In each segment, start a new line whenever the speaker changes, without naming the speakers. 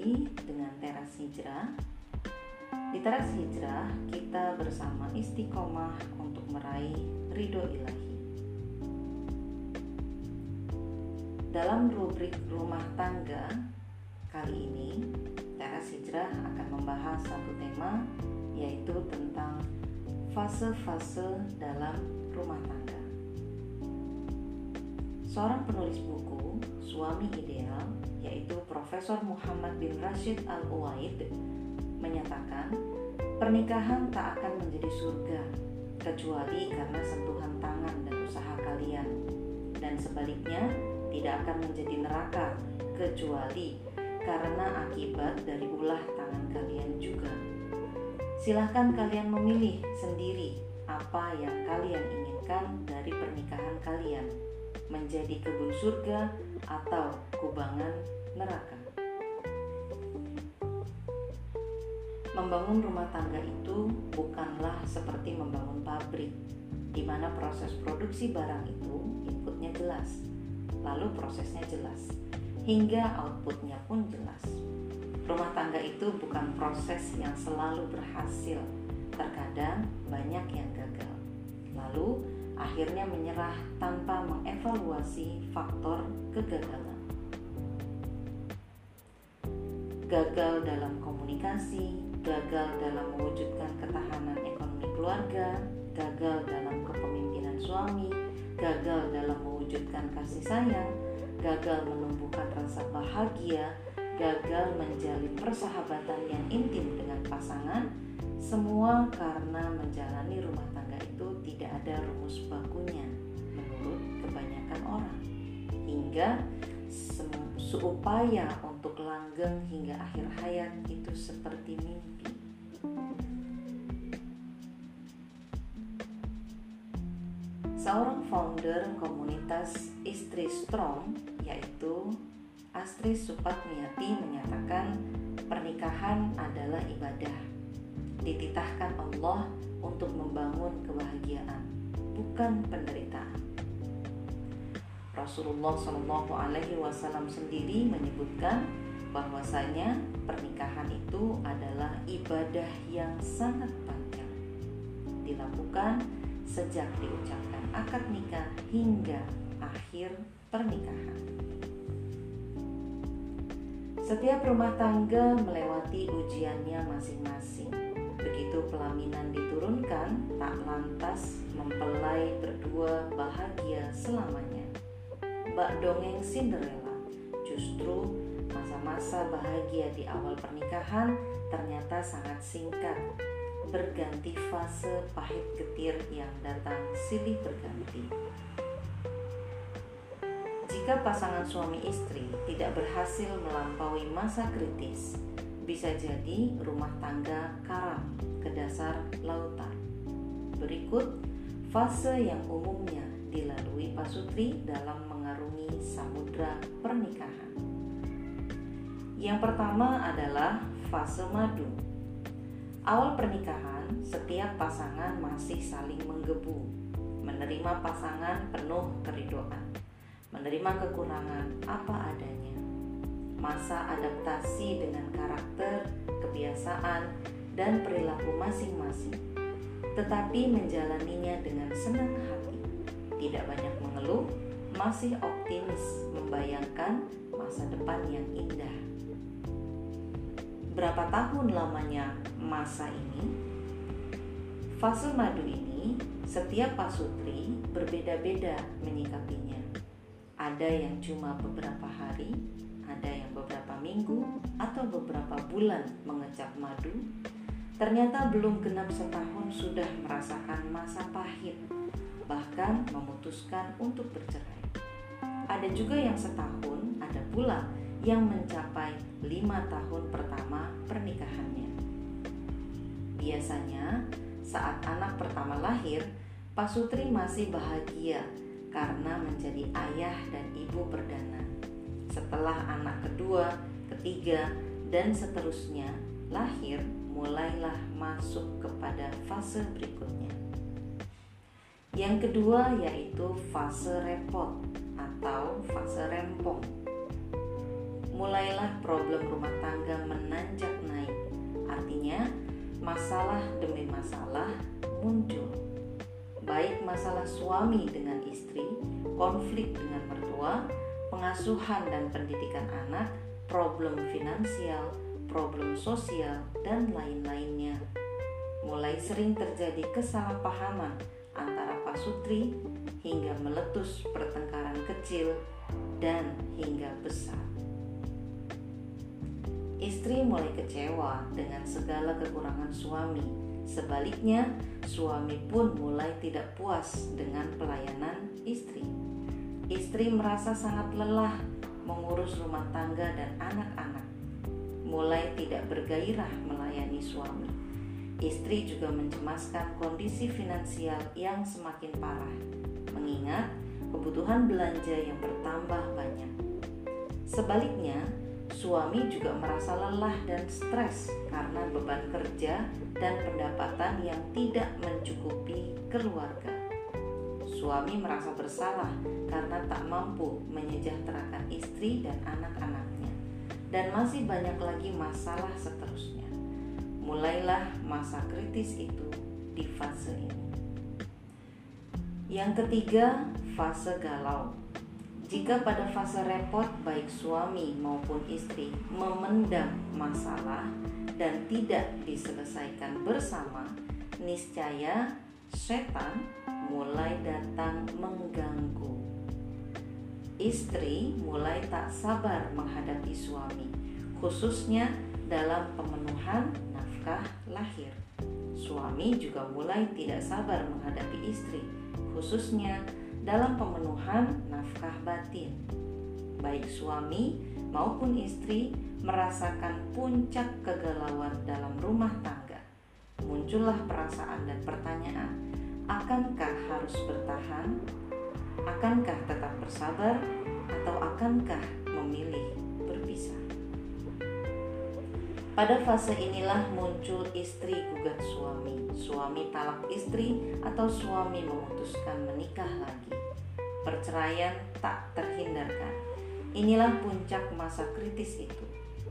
kembali dengan teras hijrah. Di teras hijrah, kita bersama istiqomah untuk meraih ridho ilahi. Dalam rubrik rumah tangga kali ini, teras hijrah akan membahas satu tema yaitu tentang fase-fase dalam rumah tangga. Seorang penulis buku, Suami Ideal, yaitu Profesor Muhammad bin Rashid Al-Uwaid menyatakan pernikahan tak akan menjadi surga kecuali karena sentuhan tangan dan usaha kalian dan sebaliknya tidak akan menjadi neraka kecuali karena akibat dari ulah tangan kalian juga. Silahkan kalian memilih sendiri apa yang kalian inginkan dari pernikahan kalian menjadi kebun surga atau kubangan neraka. Membangun rumah tangga itu bukanlah seperti membangun pabrik, di mana proses produksi barang itu inputnya jelas, lalu prosesnya jelas, hingga outputnya pun jelas. Rumah tangga itu bukan proses yang selalu berhasil, terkadang banyak yang gagal. Lalu akhirnya menyerah tanpa mengevaluasi faktor kegagalan. Gagal dalam komunikasi, gagal dalam mewujudkan ketahanan ekonomi keluarga, gagal dalam kepemimpinan suami, gagal dalam mewujudkan kasih sayang, gagal menumbuhkan rasa bahagia, gagal menjalin persahabatan yang intim dengan pasangan, semua karena menjalani rumah tangga itu tidak ada rumus bakunya menurut kebanyakan orang. Hingga seupaya untuk langgeng hingga akhir hayat itu seperti mimpi. Seorang founder komunitas Istri Strong yaitu Astri Supatmiati menyatakan pernikahan adalah ibadah. Dititahkan Allah untuk membangun kebahagiaan, bukan penderitaan. Rasulullah Shallallahu Alaihi Wasallam sendiri menyebutkan bahwasanya pernikahan itu adalah ibadah yang sangat panjang dilakukan sejak diucapkan akad nikah hingga akhir pernikahan. Setiap rumah tangga melewati ujiannya masing-masing. Begitu pelaminan diturunkan, tak lantas mempelai berdua bahagia selamanya. Bak dongeng Cinderella, justru masa-masa bahagia di awal pernikahan ternyata sangat singkat. Berganti fase pahit getir yang datang silih berganti. Jika pasangan suami istri tidak berhasil melampaui masa kritis, bisa jadi rumah tangga karam ke dasar lautan. Berikut fase yang umumnya dilalui pasutri dalam mengarungi samudra pernikahan. Yang pertama adalah fase madu. Awal pernikahan, setiap pasangan masih saling menggebu, menerima pasangan penuh keridoan menerima kekurangan apa adanya. Masa adaptasi dengan karakter, kebiasaan, dan perilaku masing-masing, tetapi menjalaninya dengan senang hati, tidak banyak mengeluh, masih optimis membayangkan masa depan yang indah. Berapa tahun lamanya masa ini? Fase madu ini, setiap pasutri berbeda-beda menyikapinya ada yang cuma beberapa hari, ada yang beberapa minggu, atau beberapa bulan mengecap madu. Ternyata belum genap setahun sudah merasakan masa pahit, bahkan memutuskan untuk bercerai. Ada juga yang setahun, ada pula yang mencapai lima tahun pertama pernikahannya. Biasanya, saat anak pertama lahir, Pasutri masih bahagia karena menjadi ayah dan ibu perdana. Setelah anak kedua, ketiga, dan seterusnya lahir, mulailah masuk kepada fase berikutnya. Yang kedua yaitu fase repot atau fase rempong. mulailah problem rumah tangga menanjak naik. Artinya, masalah demi masalah muncul. Baik masalah suami dengan istri, konflik dengan mertua, pengasuhan dan pendidikan anak, problem finansial, problem sosial, dan lain-lainnya. Mulai sering terjadi kesalahpahaman antara pasutri hingga meletus pertengkaran kecil dan hingga besar. Istri mulai kecewa dengan segala kekurangan suami. Sebaliknya, suami pun mulai tidak puas dengan pelayanan istri. Istri merasa sangat lelah mengurus rumah tangga dan anak-anak, mulai tidak bergairah melayani suami. Istri juga mencemaskan kondisi finansial yang semakin parah, mengingat kebutuhan belanja yang bertambah banyak. Sebaliknya, suami juga merasa lelah dan stres karena beban kerja dan pendapatan yang tidak mencukupi keluarga. Suami merasa bersalah karena tak mampu menyejahterakan istri dan anak-anaknya, dan masih banyak lagi masalah seterusnya. Mulailah masa kritis itu di fase ini. Yang ketiga, fase galau. Jika pada fase repot, baik suami maupun istri memendam masalah dan tidak diselesaikan bersama, niscaya setan mulai datang mengganggu. Istri mulai tak sabar menghadapi suami, khususnya dalam pemenuhan nafkah lahir. Suami juga mulai tidak sabar menghadapi istri, khususnya dalam pemenuhan nafkah batin. Baik suami maupun istri merasakan puncak kegalauan dalam rumah tangga. Muncullah perasaan dan pertanyaan, akankah harus bertahan? Akankah tetap bersabar atau akankah memilih berpisah? Pada fase inilah muncul istri gugat suami, suami talak istri, atau suami memutuskan menikah lagi. Perceraian tak terhindarkan. Inilah puncak masa kritis itu.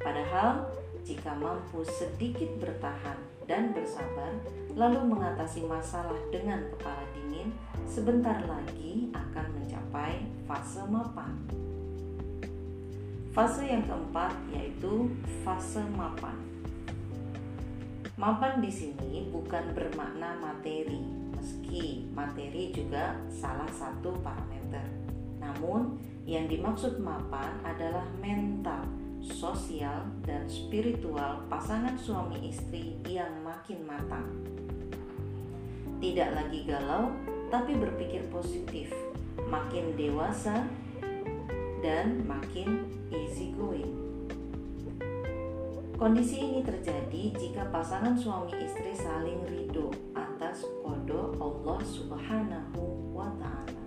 Padahal, jika mampu sedikit bertahan dan bersabar, lalu mengatasi masalah dengan kepala dingin, sebentar lagi akan mapan. Fase yang keempat yaitu fase mapan. Mapan di sini bukan bermakna materi, meski materi juga salah satu parameter. Namun, yang dimaksud mapan adalah mental, sosial, dan spiritual pasangan suami istri yang makin matang. Tidak lagi galau, tapi berpikir positif, makin dewasa, dan makin easy going. Kondisi ini terjadi jika pasangan suami istri saling ridho atas kodo Allah Subhanahu wa Ta'ala.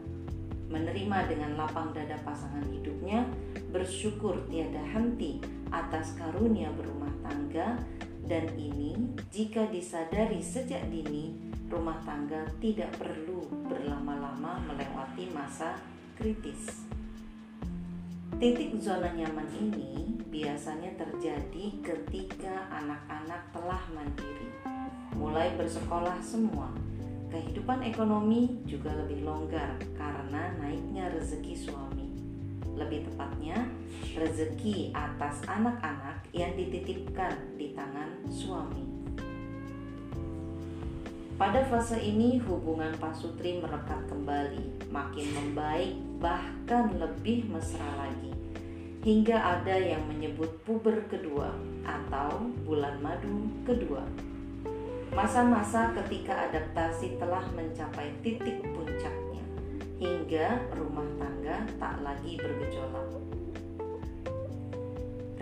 Menerima dengan lapang dada pasangan hidupnya, bersyukur tiada henti atas karunia berumah tangga, dan ini jika disadari sejak dini, rumah tangga tidak perlu berlama-lama melewati masa kritis. Titik zona nyaman ini biasanya terjadi ketika anak-anak telah mandiri, mulai bersekolah semua. Kehidupan ekonomi juga lebih longgar karena naiknya rezeki suami. Lebih tepatnya, rezeki atas anak-anak yang dititipkan di tangan suami. Pada fase ini hubungan pasutri merekat kembali, makin membaik bahkan lebih mesra lagi. Hingga ada yang menyebut puber kedua atau bulan madu kedua. Masa-masa ketika adaptasi telah mencapai titik puncaknya hingga rumah tangga tak lagi bergejolak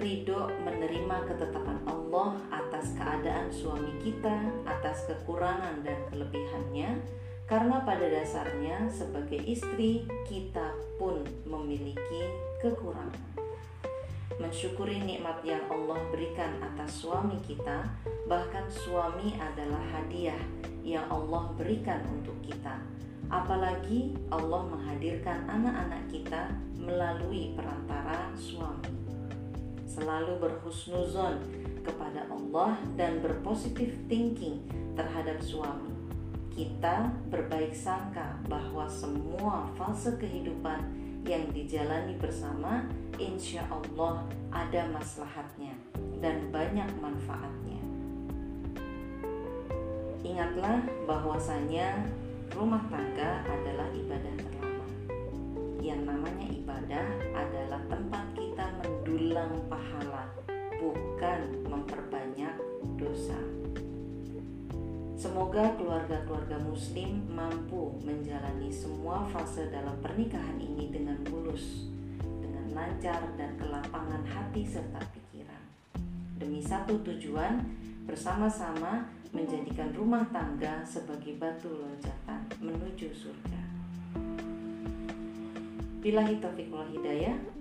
ridho menerima ketetapan Allah atas keadaan suami kita, atas kekurangan dan kelebihannya, karena pada dasarnya sebagai istri kita pun memiliki kekurangan. Mensyukuri nikmat yang Allah berikan atas suami kita, bahkan suami adalah hadiah yang Allah berikan untuk kita. Apalagi Allah menghadirkan anak-anak kita melalui perantara suami selalu berhusnuzon kepada Allah dan berpositif thinking terhadap suami. Kita berbaik sangka bahwa semua fase kehidupan yang dijalani bersama insya Allah ada maslahatnya dan banyak manfaatnya. Ingatlah bahwasanya rumah tangga adalah ibadah terlama. Yang namanya ibadah adalah tempat kita mendulang pahala, bukan memperbanyak dosa. Semoga keluarga-keluarga Muslim mampu menjalani semua fase dalam pernikahan ini dengan mulus, dengan lancar, dan kelapangan hati serta pikiran. Demi satu tujuan, bersama-sama menjadikan rumah tangga sebagai batu loncatan menuju surga. Bila taufiq wal hidayah.